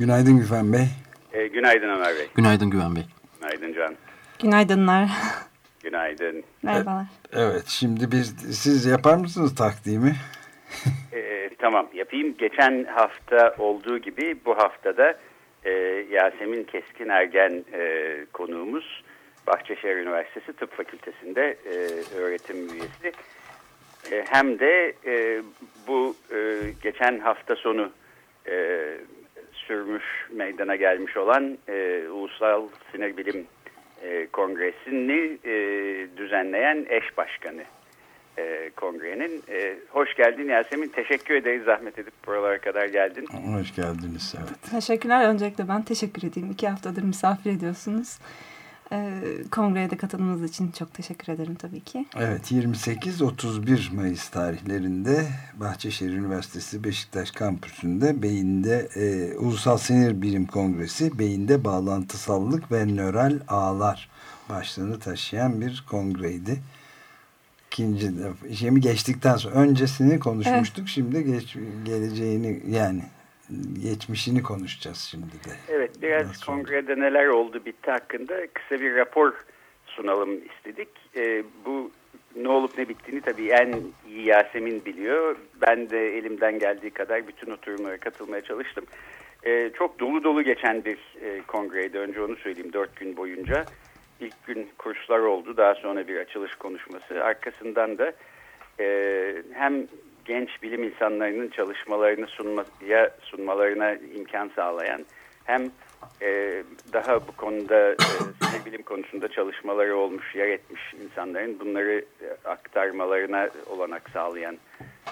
Günaydın Güven Bey. E, günaydın Ömer Bey. Günaydın Güven Bey. Günaydın Can. Günaydınlar. Günaydın. Merhabalar. Evet şimdi bir siz yapar mısınız takdimi? E, tamam yapayım. Geçen hafta olduğu gibi bu haftada e, Yasemin Keskin Ergen e, konuğumuz Bahçeşehir Üniversitesi Tıp Fakültesi'nde e, öğretim üyesi. E, hem de e, bu e, geçen hafta sonu e, sürmüş meydana gelmiş olan e, Ulusal Sinir Bilim e, Kongresi'ni e, düzenleyen eş başkanı e, kongrenin. E, hoş geldin Yasemin. Teşekkür ederiz zahmet edip buralara kadar geldin. Hoş geldiniz evet. Teşekkürler. Öncelikle ben teşekkür edeyim. İki haftadır misafir ediyorsunuz. Ee, kongreye de katılımınız için çok teşekkür ederim tabii ki. Evet 28-31 Mayıs tarihlerinde Bahçeşehir Üniversitesi Beşiktaş kampüsünde beyinde e, Ulusal Sinir Bilim Kongresi beyinde bağlantısallık ve nöral ağlar başlığını taşıyan bir kongreydi. İkinci işemi geçtikten sonra öncesini konuşmuştuk evet. şimdi geç, geleceğini yani geçmişini konuşacağız şimdi de. Evet biraz Nasıl kongrede oldu? neler oldu bitti hakkında kısa bir rapor sunalım istedik. E, bu ne olup ne bittiğini tabii en iyi Yasemin biliyor. Ben de elimden geldiği kadar bütün oturumlara katılmaya çalıştım. E, çok dolu dolu geçen bir e, kongreydi. Önce onu söyleyeyim dört gün boyunca. İlk gün kurslar oldu. Daha sonra bir açılış konuşması. Arkasından da e, hem genç bilim insanlarının çalışmalarını sunmaya sunmalarına imkan sağlayan hem e, daha bu konuda e, bilim konusunda çalışmaları olmuş, yer etmiş insanların bunları e, aktarmalarına olanak sağlayan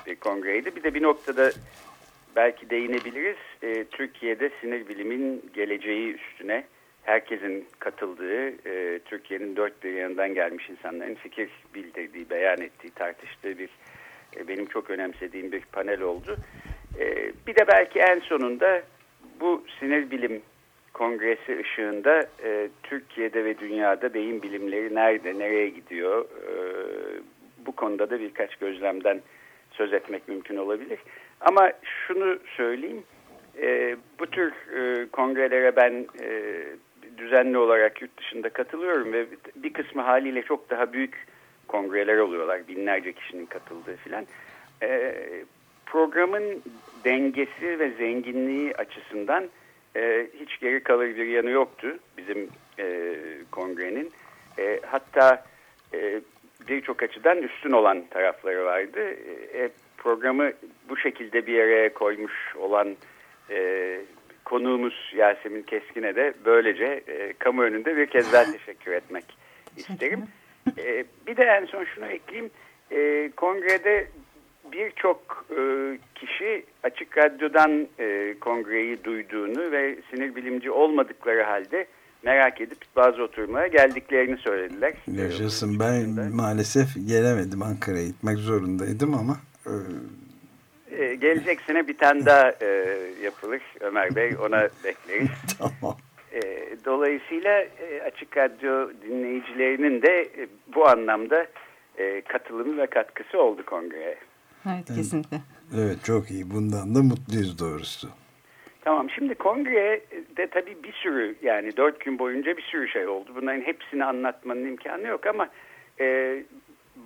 bir kongreydi. Bir de bir noktada belki değinebiliriz. E, Türkiye'de sinir bilimin geleceği üstüne herkesin katıldığı, e, Türkiye'nin dört bir yanından gelmiş insanların fikir bildirdiği, beyan ettiği, tartıştığı bir e, benim çok önemsediğim bir panel oldu. E, bir de belki en sonunda bu sinir bilim kongresi ışığında e, Türkiye'de ve dünyada beyin bilimleri nerede, nereye gidiyor bu konuda da birkaç gözlemden söz etmek mümkün olabilir. Ama şunu söyleyeyim, bu tür kongrelere ben düzenli olarak yurt dışında katılıyorum ve bir kısmı haliyle çok daha büyük kongreler oluyorlar. Binlerce kişinin katıldığı filan. E, programın dengesi ve zenginliği açısından e, hiç geri kalır bir yanı yoktu bizim e, kongrenin. E, hatta e, birçok açıdan üstün olan tarafları vardı. E, programı bu şekilde bir yere koymuş olan e, konuğumuz Yasemin Keskin'e de böylece e, kamu önünde bir kez daha teşekkür etmek isterim. E, bir de en son şunu ekleyeyim. E, kongrede birçok e, kişi açık radyodan e, kongreyi duyduğunu ve sinir bilimci olmadıkları halde merak edip bazı oturmaya geldiklerini söylediler. Yaşasın ben maalesef gelemedim Ankara'ya gitmek zorundaydım ama. E, e gelecek sene bir tane daha e, yapılır Ömer Bey ona bekleriz. tamam. E, dolayısıyla e, Açık Radyo dinleyicilerinin de e, bu anlamda e, katılımı ve katkısı oldu kongreye. Evet kesinlikle. Evet çok iyi. Bundan da mutluyuz doğrusu. Tamam şimdi kongrede tabii bir sürü yani dört gün boyunca bir sürü şey oldu. Bunların hepsini anlatmanın imkanı yok ama e,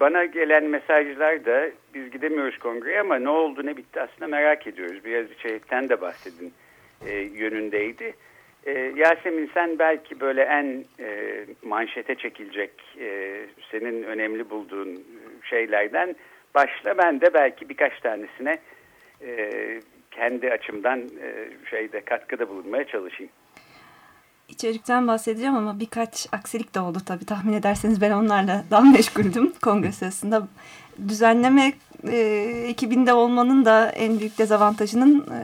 bana gelen mesajlar da biz gidemiyoruz kongreye ama ne oldu ne bitti aslında merak ediyoruz. Biraz içerikten de bahsedin e, yönündeydi. E, Yasemin sen belki böyle en e, manşete çekilecek e, senin önemli bulduğun şeylerden başla. Ben de belki birkaç tanesine e, kendi açımdan e, şeyde katkıda bulunmaya çalışayım. İçerikten bahsedeceğim ama birkaç aksilik de oldu tabii. Tahmin ederseniz ben onlarla daha meşguldüm kongre sırasında. Düzenleme e, ekibinde olmanın da en büyük dezavantajının e,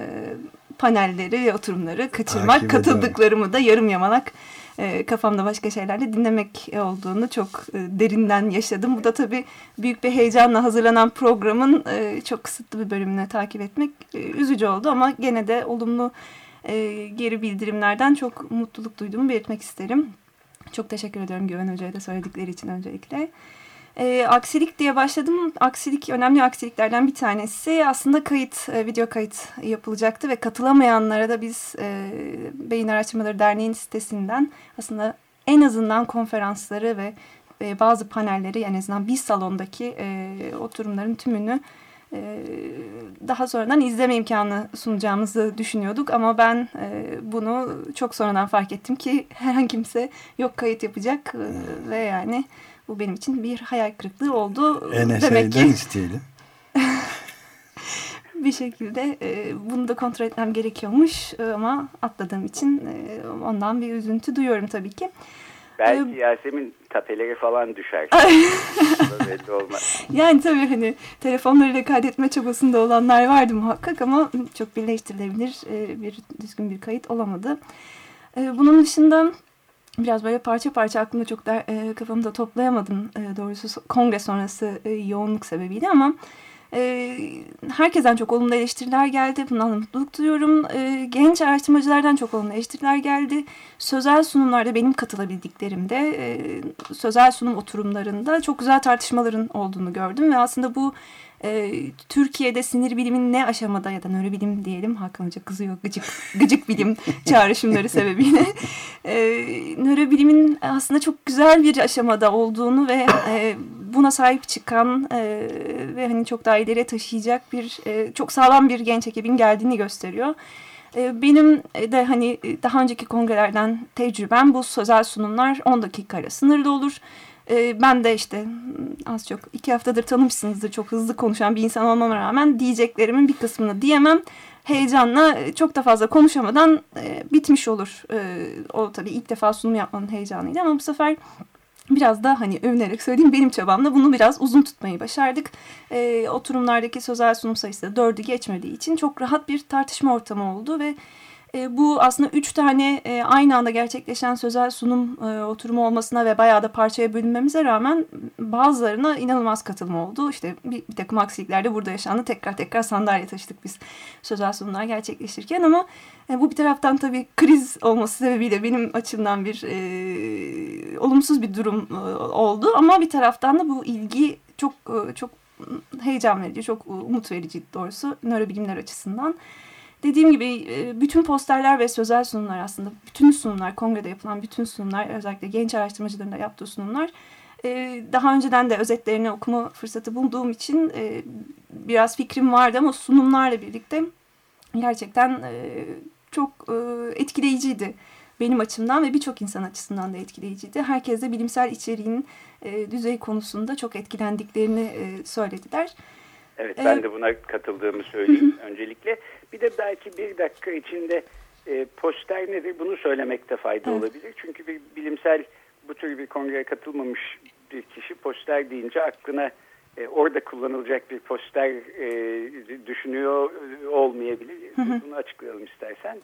panelleri oturumları kaçırmak, Takip katıldıklarımı da yarım yamalak e, kafamda başka şeylerle dinlemek olduğunu çok e, derinden yaşadım. Bu da tabii büyük bir heyecanla hazırlanan programın e, çok kısıtlı bir bölümünü takip etmek e, üzücü oldu ama gene de olumlu e, geri bildirimlerden çok mutluluk duyduğumu belirtmek isterim. Çok teşekkür ediyorum Güven Hoca'ya da söyledikleri için öncelikle. E, aksilik diye başladım. Aksilik önemli aksiliklerden bir tanesi aslında kayıt, e, video kayıt yapılacaktı ve katılamayanlara da biz e, Beyin Araştırmaları Derneği'nin sitesinden aslında en azından konferansları ve e, bazı panelleri en azından bir salondaki e, oturumların tümünü e, daha sonradan izleme imkanı sunacağımızı düşünüyorduk ama ben e, bunu çok sonradan fark ettim ki herhangi kimse yok kayıt yapacak e, ve yani bu benim için bir hayal kırıklığı oldu. NSA'den ki, isteyelim. bir şekilde e, bunu da kontrol etmem gerekiyormuş e, ama atladığım için e, ondan bir üzüntü duyuyorum tabii ki. Belki ee, Yasemin tapeleri falan düşer. belli olmaz. Yani tabii hani telefonlarıyla kaydetme çabasında olanlar vardı muhakkak ama çok birleştirilebilir bir düzgün bir kayıt olamadı. Bunun dışında biraz böyle parça parça aklımda çok da e, kafamda toplayamadım e, doğrusu kongre sonrası e, yoğunluk sebebiyle ama e, herkesten çok olumlu eleştiriler geldi. Bundan mutluluk duyuyorum. E, genç araştırmacılardan çok olumlu eleştiriler geldi. Sözel sunumlarda benim katılabildiklerimde e, sözel sunum oturumlarında çok güzel tartışmaların olduğunu gördüm ve aslında bu e, Türkiye'de sinir bilimin ne aşamada ya da nörobilim diyelim Hakan Hoca kızıyor gıcık, gıcık bilim çağrışımları sebebiyle e, nörobilimin aslında çok güzel bir aşamada olduğunu ve e, buna sahip çıkan e, ve hani çok daha ileriye taşıyacak bir e, çok sağlam bir genç ekibin geldiğini gösteriyor. Benim de hani daha önceki kongrelerden tecrübem bu sözel sunumlar 10 dakikayla sınırlı olur. E, ben de işte az çok iki haftadır tanımışsınızdır çok hızlı konuşan bir insan olmama rağmen diyeceklerimin bir kısmını diyemem. Heyecanla çok da fazla konuşamadan e, bitmiş olur. E, o tabii ilk defa sunum yapmanın heyecanıydı ama bu sefer biraz da hani övünerek söyleyeyim benim çabamla bunu biraz uzun tutmayı başardık. E, oturumlardaki sözel sunum sayısı da dördü geçmediği için çok rahat bir tartışma ortamı oldu ve e, bu aslında üç tane e, aynı anda gerçekleşen sözel sunum e, oturumu olmasına ve bayağı da parçaya bölünmemize rağmen bazılarına inanılmaz katılım oldu. İşte bir, bir takım aksilikler de burada yaşandı. Tekrar tekrar sandalye taşıdık biz sözel sunumlar gerçekleştirirken ama bu bir taraftan tabii kriz olması sebebiyle benim açımdan bir e, olumsuz bir durum oldu. Ama bir taraftan da bu ilgi çok çok heyecan verici, çok umut verici doğrusu nörobilimler açısından. Dediğim gibi e, bütün posterler ve sözel sunumlar aslında bütün sunumlar kongrede yapılan bütün sunumlar özellikle genç araştırmacıların da yaptığı sunumlar e, daha önceden de özetlerini okuma fırsatı bulduğum için e, biraz fikrim vardı ama sunumlarla birlikte gerçekten çok etkileyiciydi benim açımdan ve birçok insan açısından da etkileyiciydi. Herkes de bilimsel içeriğin düzey konusunda çok etkilendiklerini söylediler. Evet ben de buna katıldığımı söyleyeyim öncelikle. Bir de belki bir dakika içinde e, poster nedir bunu söylemekte fayda evet. olabilir. Çünkü bir bilimsel bu tür bir kongreye katılmamış bir kişi poster deyince aklına e, orada kullanılacak bir poster e, düşünüyor olmayabilir. Bunu açıklayalım istersen.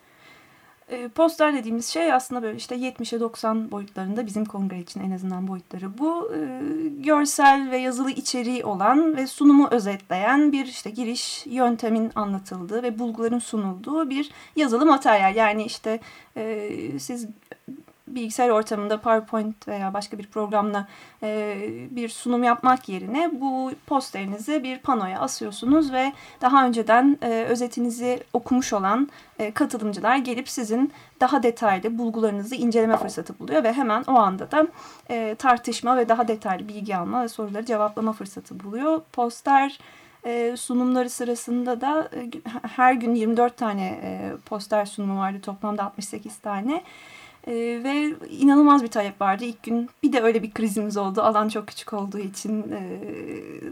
E, poster dediğimiz şey aslında böyle işte 70'e 90 boyutlarında bizim kongre için en azından boyutları bu. E, görsel ve yazılı içeriği olan ve sunumu özetleyen bir işte giriş yöntemin anlatıldığı ve bulguların sunulduğu bir yazılı materyal. Yani işte e, siz bilgisayar ortamında PowerPoint veya başka bir programla e, bir sunum yapmak yerine bu posterinizi bir panoya asıyorsunuz ve daha önceden e, özetinizi okumuş olan e, katılımcılar gelip sizin daha detaylı bulgularınızı inceleme fırsatı buluyor ve hemen o anda da e, tartışma ve daha detaylı bilgi alma ve soruları cevaplama fırsatı buluyor. Poster e, sunumları sırasında da e, her gün 24 tane e, poster sunumu vardı toplamda 68 tane. E, ve inanılmaz bir talep vardı. İlk gün bir de öyle bir krizimiz oldu. Alan çok küçük olduğu için e,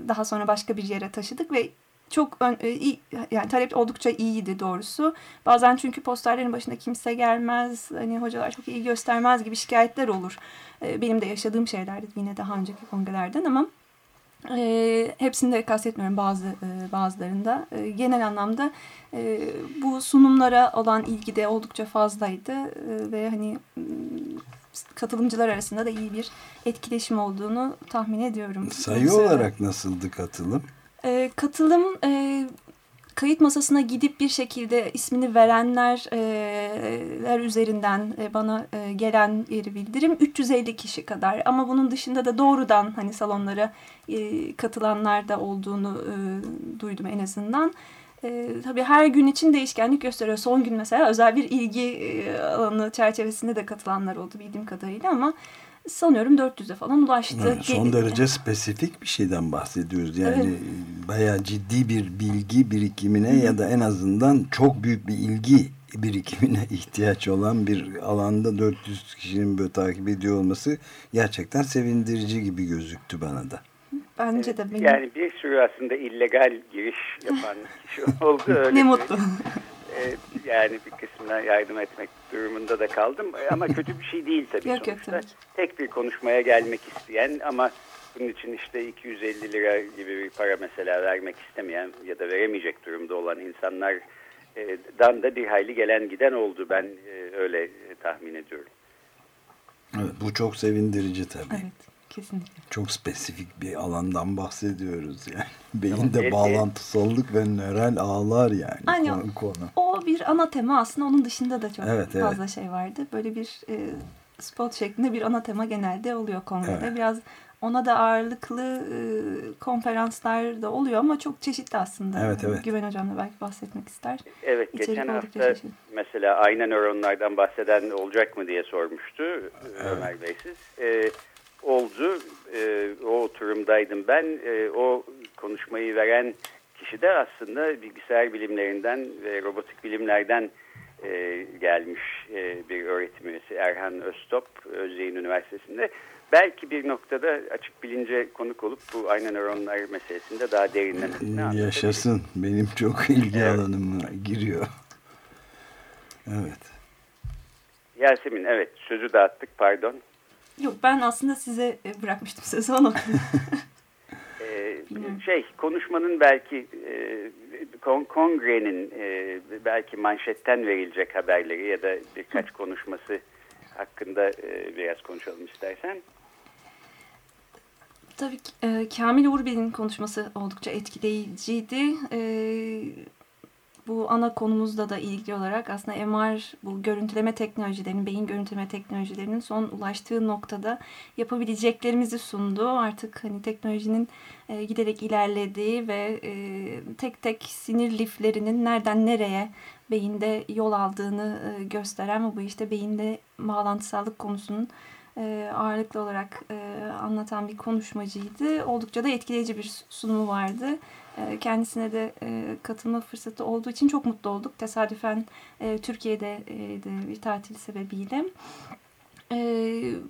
daha sonra başka bir yere taşıdık ve çok e, iyi, yani talep oldukça iyiydi doğrusu. Bazen çünkü posterlerin başında kimse gelmez, hani hocalar çok iyi göstermez gibi şikayetler olur. E, benim de yaşadığım şeylerdi yine daha önceki kongrelerden ama E, hepsini de kastetmiyorum bazı e, bazılarında. E, genel anlamda e, bu sunumlara olan ilgi de oldukça fazlaydı e, ve hani katılımcılar arasında da iyi bir etkileşim olduğunu tahmin ediyorum. Sayı olarak nasıldı katılım? E, katılım e, kayıt masasına gidip bir şekilde ismini verenler e, üzerinden e, bana e, gelen yeri bildirim 350 kişi kadar ama bunun dışında da doğrudan hani salonlara katılanlar da olduğunu duydum en azından. E, tabii her gün için değişkenlik gösteriyor. Son gün mesela özel bir ilgi e, alanı çerçevesinde de katılanlar oldu bildiğim kadarıyla ama sanıyorum 400'e falan ulaştı. Evet, son derece spesifik bir şeyden bahsediyoruz. Yani evet. bayağı ciddi bir bilgi birikimine Hı. ya da en azından çok büyük bir ilgi birikimine ihtiyaç olan bir alanda 400 kişinin böyle takip ediyor olması gerçekten sevindirici gibi gözüktü bana da. Bence de. Benim. Yani bir sürü aslında illegal giriş yapan kişi oldu. Öyle ne mutlu. Ee, yani bir kısmına yardım etmek durumunda da kaldım. Ama kötü bir şey değil tabii yok, sonuçta. Yok, tabii. Tek bir konuşmaya gelmek isteyen ama bunun için işte 250 lira gibi bir para mesela vermek istemeyen ya da veremeyecek durumda olan insanlar dan da bir hayli gelen giden oldu. Ben e, öyle tahmin ediyorum. Evet, bu çok sevindirici tabii. Evet. Kesinlikle. Çok spesifik bir alandan bahsediyoruz yani. Beyinde tamam, bağlantısallık ve nöral ağlar yani Aynen. konu. O bir ana tema aslında onun dışında da çok evet, fazla evet. şey vardı. Böyle bir e, spot şeklinde bir ana tema genelde oluyor kongrede. Evet. Biraz ona da ağırlıklı e, konferanslar da oluyor ama çok çeşitli aslında. Evet, evet. Güven Hocam da belki bahsetmek ister. Evet, İçerik geçen hafta çeşitli. mesela ayna nöronlardan bahseden olacak mı diye sormuştu evet. Ömer Bey siz. E, oldu. E, o oturumdaydım ben. E, o konuşmayı veren kişi de aslında bilgisayar bilimlerinden ve robotik bilimlerden e, gelmiş e, bir öğretim üyesi Erhan Öztop Özyeğin Üniversitesi'nde. Belki bir noktada açık bilince konuk olup bu ayna nöronlar meselesinde daha derinlemesine Yaşasın. Benim çok ilgi evet. alanıma giriyor. Evet. Yasemin evet sözü dağıttık pardon. Yok ben aslında size e, bırakmıştım sözü onu. ee, şey konuşmanın belki e, kon, kongrenin e, belki manşetten verilecek haberleri ya da birkaç konuşması hakkında e, biraz konuşalım istersen. Tabii ki e, Kamil Uğurbil'in konuşması oldukça etkileyiciydi. E, bu ana konumuzda da ilgili olarak aslında MR bu görüntüleme teknolojilerinin, beyin görüntüleme teknolojilerinin son ulaştığı noktada yapabileceklerimizi sundu. Artık hani teknolojinin e, giderek ilerlediği ve e, tek tek sinir liflerinin nereden nereye beyinde yol aldığını e, gösteren ve bu işte beyinde bağlantısallık konusunun e, ağırlıklı olarak e, anlatan bir konuşmacıydı. Oldukça da etkileyici bir sunumu vardı. E, kendisine de e, katılma fırsatı olduğu için çok mutlu olduk. Tesadüfen e, Türkiye'de de bir tatil sebebiyle.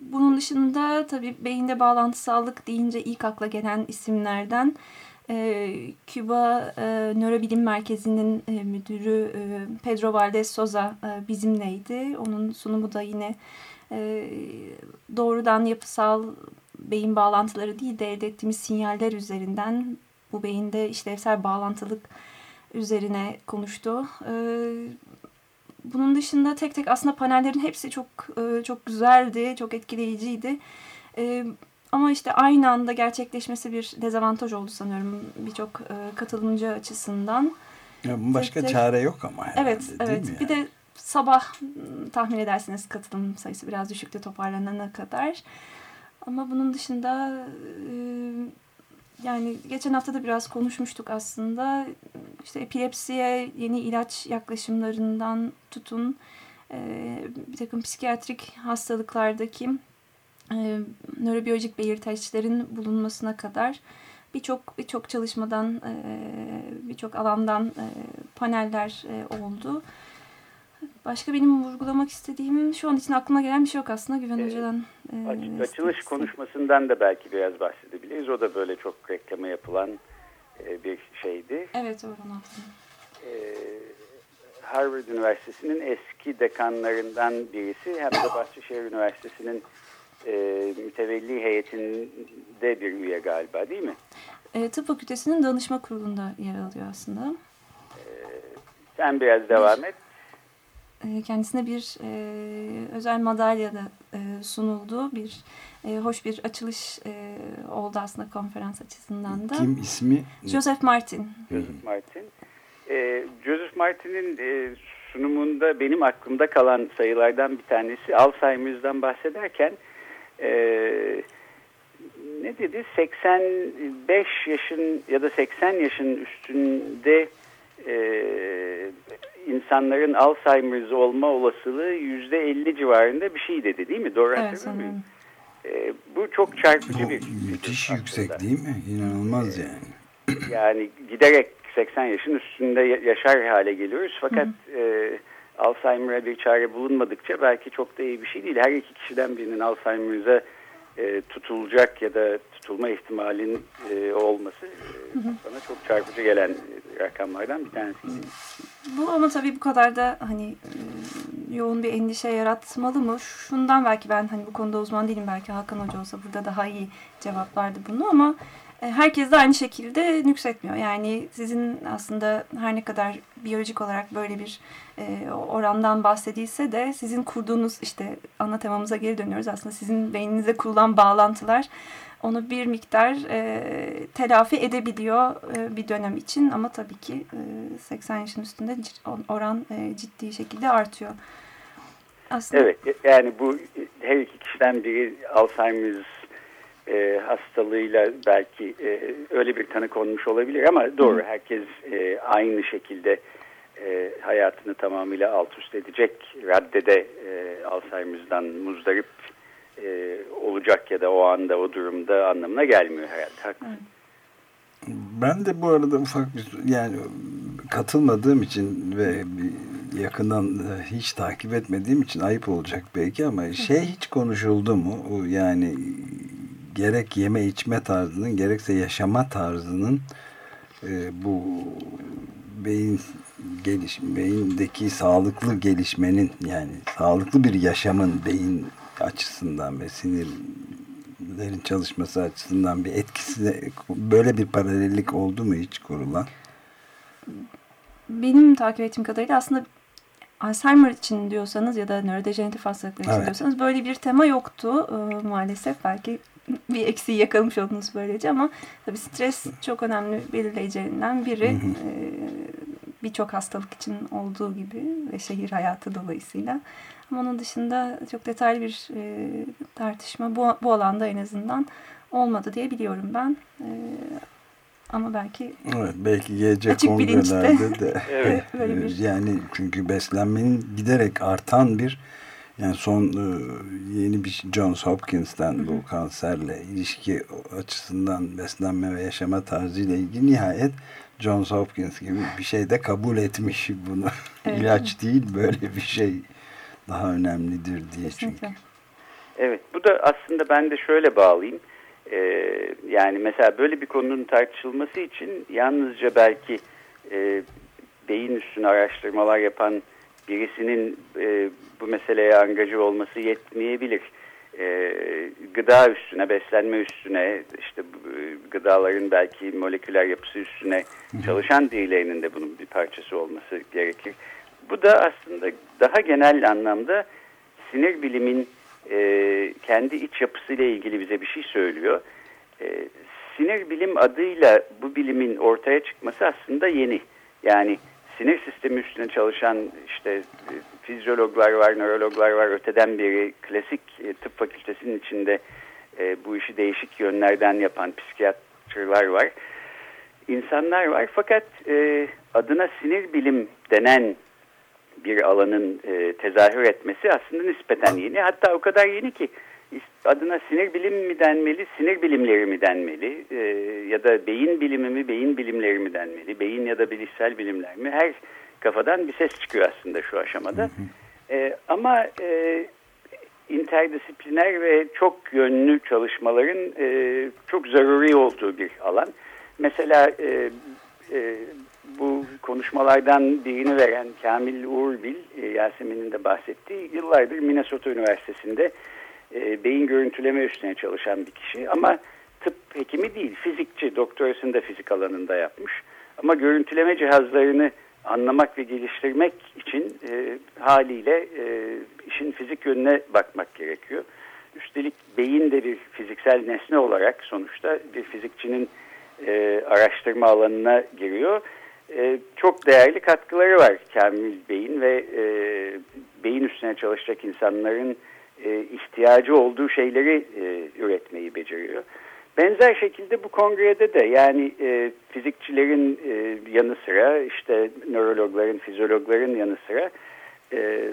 Bunun dışında tabii beyinde bağlantısallık deyince ilk akla gelen isimlerden Küba Nörobilim Merkezi'nin müdürü Pedro Valdez Soza bizimleydi. Onun sunumu da yine doğrudan yapısal beyin bağlantıları değil de elde ettiğimiz sinyaller üzerinden bu beyinde işlevsel bağlantılık üzerine konuştu. Ee, bunun dışında tek tek aslında panellerin hepsi çok e, çok güzeldi, çok etkileyiciydi. Ee, ama işte aynı anda gerçekleşmesi bir dezavantaj oldu sanıyorum birçok e, katılımcı açısından. Ya başka tek çare yok ama herhalde, Evet, evet. Yani? Bir de sabah tahmin edersiniz katılım sayısı biraz düşüktü toparlanana kadar. Ama bunun dışında e, yani geçen hafta da biraz konuşmuştuk aslında. İşte epilepsiye yeni ilaç yaklaşımlarından tutun e, bir takım psikiyatrik hastalıklardaki e, nörobiyolojik belirteçlerin bulunmasına kadar birçok birçok çalışmadan e, birçok alandan paneller oldu. Başka benim vurgulamak istediğim şu an için aklıma gelen bir şey yok aslında Güven ee, Hoca'dan. E, açılış konuşmasından da belki biraz bahsedebiliriz. O da böyle çok reklama yapılan e, bir şeydi. Evet onu e, Harvard Üniversitesi'nin eski dekanlarından birisi hem de Bahçeşehir Üniversitesi'nin e, mütevelli heyetinde bir üye galiba değil mi? E, tıp fakültesinin danışma kurulunda yer alıyor aslında. E, sen biraz devam et. E, kendisine bir e, özel madalya da e, sunuldu. Bir e, hoş bir açılış e, oldu aslında konferans açısından da. Kim ismi? Joseph Martin. Joseph Martin. E, Joseph Martin'in e, sunumunda benim aklımda kalan sayılardan bir tanesi Alzheimer'dan bahsederken e, ne dedi? 85 yaşın ya da 80 yaşın üstünde e, insanların Alzheimer's olma olasılığı %50 civarında bir şey dedi değil mi? Doğru evet, hatırlıyor muyum? E, bu çok çarpıcı bu bir... Müthiş yüksek değil mi? İnanılmaz yani. Yani giderek 80 yaşın üstünde yaşar hale geliyoruz. Fakat hı hı. E, Alzheimer'a bir çare bulunmadıkça belki çok da iyi bir şey değil. Her iki kişiden birinin Alzheimer'a e, tutulacak ya da tutulma ihtimalin e, olması e, bana çok çarpıcı gelen rakamlardan bir tanesiydi. Bu ama tabii bu kadar da hani e, yoğun bir endişe yaratmalı mı? Şundan belki ben hani bu konuda uzman değilim belki Hakan Hoca olsa burada daha iyi cevaplardı bunu ama e, herkes de aynı şekilde nüksetmiyor. Yani sizin aslında her ne kadar biyolojik olarak böyle bir e, orandan bahsedilse de sizin kurduğunuz işte ana temamıza geri dönüyoruz. Aslında sizin beyninize kurulan bağlantılar onu bir miktar e, telafi edebiliyor e, bir dönem için ama tabii ki e, 80 yaşın üstünde oran e, ciddi şekilde artıyor. Aslında... Evet yani bu her iki kişiden biri Alzheimer's e, hastalığıyla belki e, öyle bir tanı konmuş olabilir ama doğru Hı. herkes e, aynı şekilde e, hayatını tamamıyla alt üst edecek raddede e, Alzheimer'dan muzdarip e, olacak ya da o anda o durumda anlamına gelmiyor herhalde. Ben de bu arada ufak bir yani katılmadığım için ve yakından hiç takip etmediğim için ayıp olacak belki ama şey hiç konuşuldu mu? Yani gerek yeme içme tarzının gerekse yaşama tarzının e, bu beyin gelişim beyindeki sağlıklı gelişmenin yani sağlıklı bir yaşamın beyin açısından ve sinirlerin çalışması açısından bir etkisi böyle bir paralellik oldu mu hiç kurulan? Benim takip ettiğim kadarıyla aslında Alzheimer için diyorsanız ya da nörodejeneratif hastalıklar için evet. diyorsanız böyle bir tema yoktu ee, maalesef. Belki bir eksiği yakalamış oldunuz böylece ama tabii stres çok önemli belirleyicilerinden biri. Ee, Birçok hastalık için olduğu gibi ve şehir hayatı dolayısıyla. Ama onun dışında çok detaylı bir e, tartışma bu, bu alanda en azından olmadı diye biliyorum ben. E, ama belki evet, belki gelecek kongrelerde de evet. böyle bir... yani çünkü beslenmenin giderek artan bir yani son e, yeni bir Johns Hopkins'ten bu kanserle ilişki açısından beslenme ve yaşama tarzıyla ilgili nihayet Johns Hopkins gibi bir şey de kabul etmiş bunu. Evet. İlaç değil böyle bir şey daha önemlidir diye Kesinlikle. çünkü. Evet bu da aslında ben de şöyle bağlayayım. Ee, yani mesela böyle bir konunun tartışılması için yalnızca belki e, beyin üstüne araştırmalar yapan birisinin e, bu meseleye angajı olması yetmeyebilir. E, gıda üstüne, beslenme üstüne, işte gıdaların belki moleküler yapısı üstüne çalışan birilerinin de bunun bir parçası olması gerekir. Bu da aslında daha genel anlamda sinir bilimin e, kendi iç yapısıyla ilgili bize bir şey söylüyor. E, sinir bilim adıyla bu bilimin ortaya çıkması aslında yeni. Yani sinir sistemi üstüne çalışan işte fizyologlar var, nörologlar var. Öteden beri klasik e, tıp fakültesinin içinde e, bu işi değişik yönlerden yapan psikiyatrlar var. İnsanlar var fakat e, adına sinir bilim denen bir alanın tezahür etmesi aslında nispeten yeni. Hatta o kadar yeni ki adına sinir bilim mi denmeli, sinir bilimleri mi denmeli e, ya da beyin bilimi mi, beyin bilimleri mi denmeli, beyin ya da bilişsel bilimler mi? Her kafadan bir ses çıkıyor aslında şu aşamada. Hı hı. E, ama e, interdisipliner ve çok yönlü çalışmaların e, çok zaruri olduğu bir alan. Mesela e, e, bu konuşmalardan birini veren Kamil Uğurbil, e, Yasemin'in de bahsettiği, yıllardır Minnesota Üniversitesi'nde e, beyin görüntüleme üstüne çalışan bir kişi ama tıp hekimi değil, fizikçi, doktorasını da fizik alanında yapmış. Ama görüntüleme cihazlarını anlamak ve geliştirmek için e, haliyle e, işin fizik yönüne bakmak gerekiyor. Üstelik beyin de bir fiziksel nesne olarak sonuçta bir fizikçinin e, araştırma alanına giriyor. E, çok değerli katkıları var Kamil Bey'in ve e, beyin üstüne çalışacak insanların e, ihtiyacı olduğu şeyleri e, üretmeyi beceriyor. Benzer şekilde bu kongrede de yani e, fizikçilerin e, yanı sıra işte nörologların, fizyologların yanı sıra e,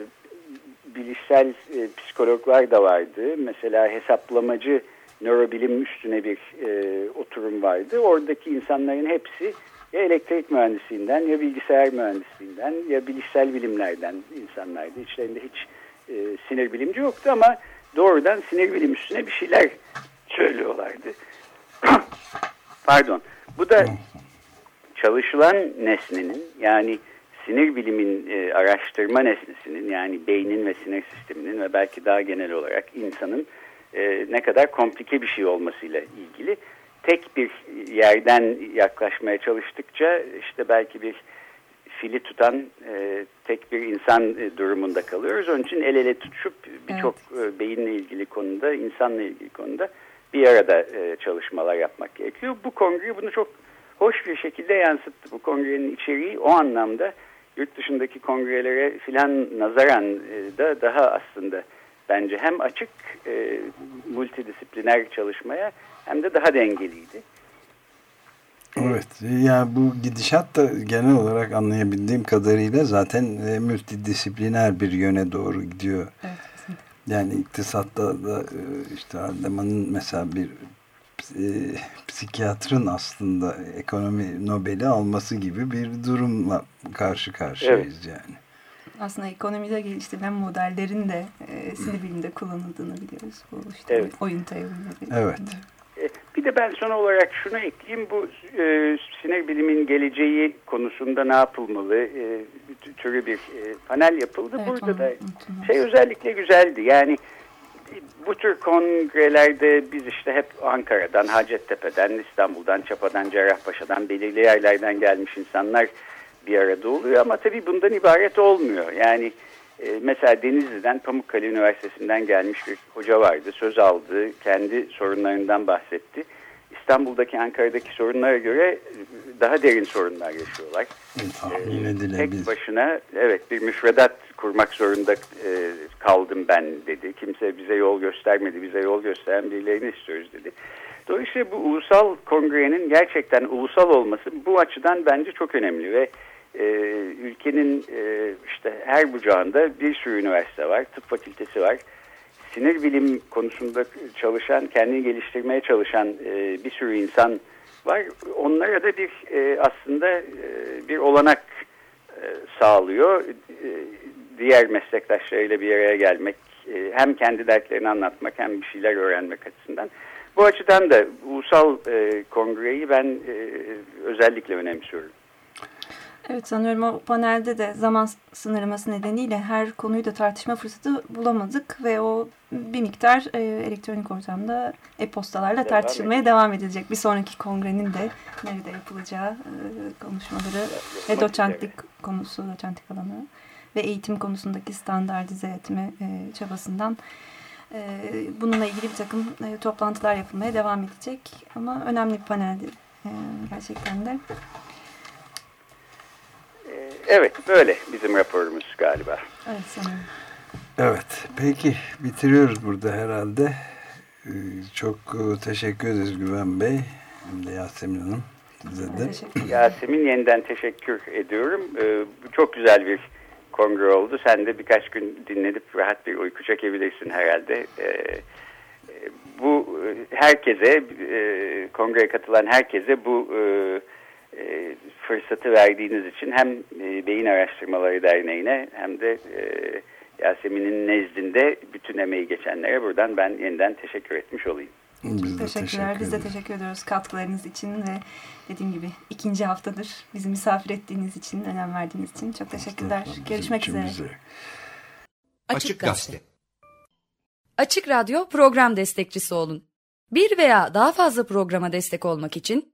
bilişsel e, psikologlar da vardı. Mesela hesaplamacı nörobilim üstüne bir e, oturum vardı. Oradaki insanların hepsi ya elektrik mühendisliğinden ya bilgisayar mühendisliğinden ya bilişsel bilimlerden insanlardı. İçlerinde hiç e, sinir bilimci yoktu ama doğrudan sinir bilim üstüne bir şeyler söylüyorlardı. Pardon. Bu da çalışılan nesnenin yani sinir bilimin e, araştırma nesnesinin yani beynin ve sinir sisteminin ve belki daha genel olarak insanın e, ne kadar komplike bir şey olmasıyla ilgili tek bir yerden yaklaşmaya çalıştıkça işte belki bir fili tutan e, tek bir insan e, durumunda kalıyoruz. Onun için el ele tutuşup birçok evet. e, beyinle ilgili konuda, insanla ilgili konuda bir arada e, çalışmalar yapmak gerekiyor. Bu kongre bunu çok hoş bir şekilde yansıttı. Bu kongrenin içeriği o anlamda yurt dışındaki kongrelere filan nazaran e, da daha aslında bence hem açık e, multidisipliner çalışmaya hem de daha dengeliydi. Evet yani bu gidişat da genel olarak anlayabildiğim kadarıyla zaten e, multidisipliner bir yöne doğru gidiyor. Evet. Yani iktisatta da e, işte Ardaman'ın mesela bir e, psikiyatrın aslında ekonomi Nobel'i alması gibi bir durumla karşı karşıyayız evet. yani. Aslında ekonomide geliştirilen modellerin de e, sinir bilimde kullanıldığını biliyoruz. Bu işte evet. oyun teorileri. Evet. Bir de ben son olarak şunu ekleyeyim. Bu e, sinir bilimin geleceği konusunda ne yapılmalı e, türü bir e, panel yapıldı. Evet, Burada da şey özellikle güzeldi. Yani bu tür kongrelerde biz işte hep Ankara'dan, Hacettepe'den, İstanbul'dan, Çapa'dan, Cerrahpaşa'dan, belirli yerlerden gelmiş insanlar bir arada oluyor. Ama tabii bundan ibaret olmuyor. Yani e, mesela Denizli'den, Pamukkale Üniversitesi'nden gelmiş bir hoca vardı. Söz aldı, kendi sorunlarından bahsetti. İstanbul'daki, Ankara'daki sorunlara göre daha derin sorunlar yaşıyorlar. Tahmin edilebilir. Tek başına evet bir müfredat kurmak zorunda e, kaldım ben dedi. Kimse bize yol göstermedi. Bize yol gösteren birilerini istiyoruz dedi. Dolayısıyla bu ulusal kongrenin gerçekten ulusal olması bu açıdan bence çok önemli ve e, ülkenin e, işte her bucağında bir sürü üniversite var, tıp fakültesi var. Sinir bilim konusunda çalışan, kendini geliştirmeye çalışan e, bir sürü insan var. Onlara da bir e, aslında e, bir olanak e, sağlıyor. E, diğer meslektaşlarıyla bir araya gelmek, e, hem kendi dertlerini anlatmak hem bir şeyler öğrenmek açısından. Bu açıdan da ulusal e, kongreyi ben e, özellikle önemsiyorum. Evet sanıyorum o panelde de zaman sınırlaması nedeniyle her konuyu da tartışma fırsatı bulamadık ve o bir miktar e, elektronik ortamda e-postalarla tartışılmaya devam edilecek. Bir sonraki kongrenin de nerede yapılacağı e, konuşmaları ve doçentlik konusu, doçentlik alanı ve eğitim konusundaki standartize etme e, çabasından e, bununla ilgili bir takım e, toplantılar yapılmaya devam edecek. Ama önemli bir paneldi e, gerçekten de. Evet böyle bizim raporumuz galiba. Evet sanırım. Evet peki bitiriyoruz burada herhalde. Ee, çok e, teşekkür ederiz Güven Bey hem de Yasemin Hanım. Size de. Yasemin yeniden teşekkür ediyorum. Ee, çok güzel bir kongre oldu. Sen de birkaç gün dinlenip rahat bir uyku çekebilirsin herhalde. Ee, bu e, herkese, e, kongreye katılan herkese bu e, fırsatı verdiğiniz için hem e, Beyin Araştırmaları Derneği'ne hem de e, Yasemin'in nezdinde bütün emeği geçenlere buradan ben yeniden teşekkür etmiş olayım. Biz Teşekkürler. Teşekkür Biz de teşekkür ediyoruz katkılarınız için ve dediğim gibi ikinci haftadır bizi misafir ettiğiniz için, önem verdiğiniz için çok teşekkürler. Görüşmek üzere. Açık Gazete Açık Radyo program destekçisi olun. Bir veya daha fazla programa destek olmak için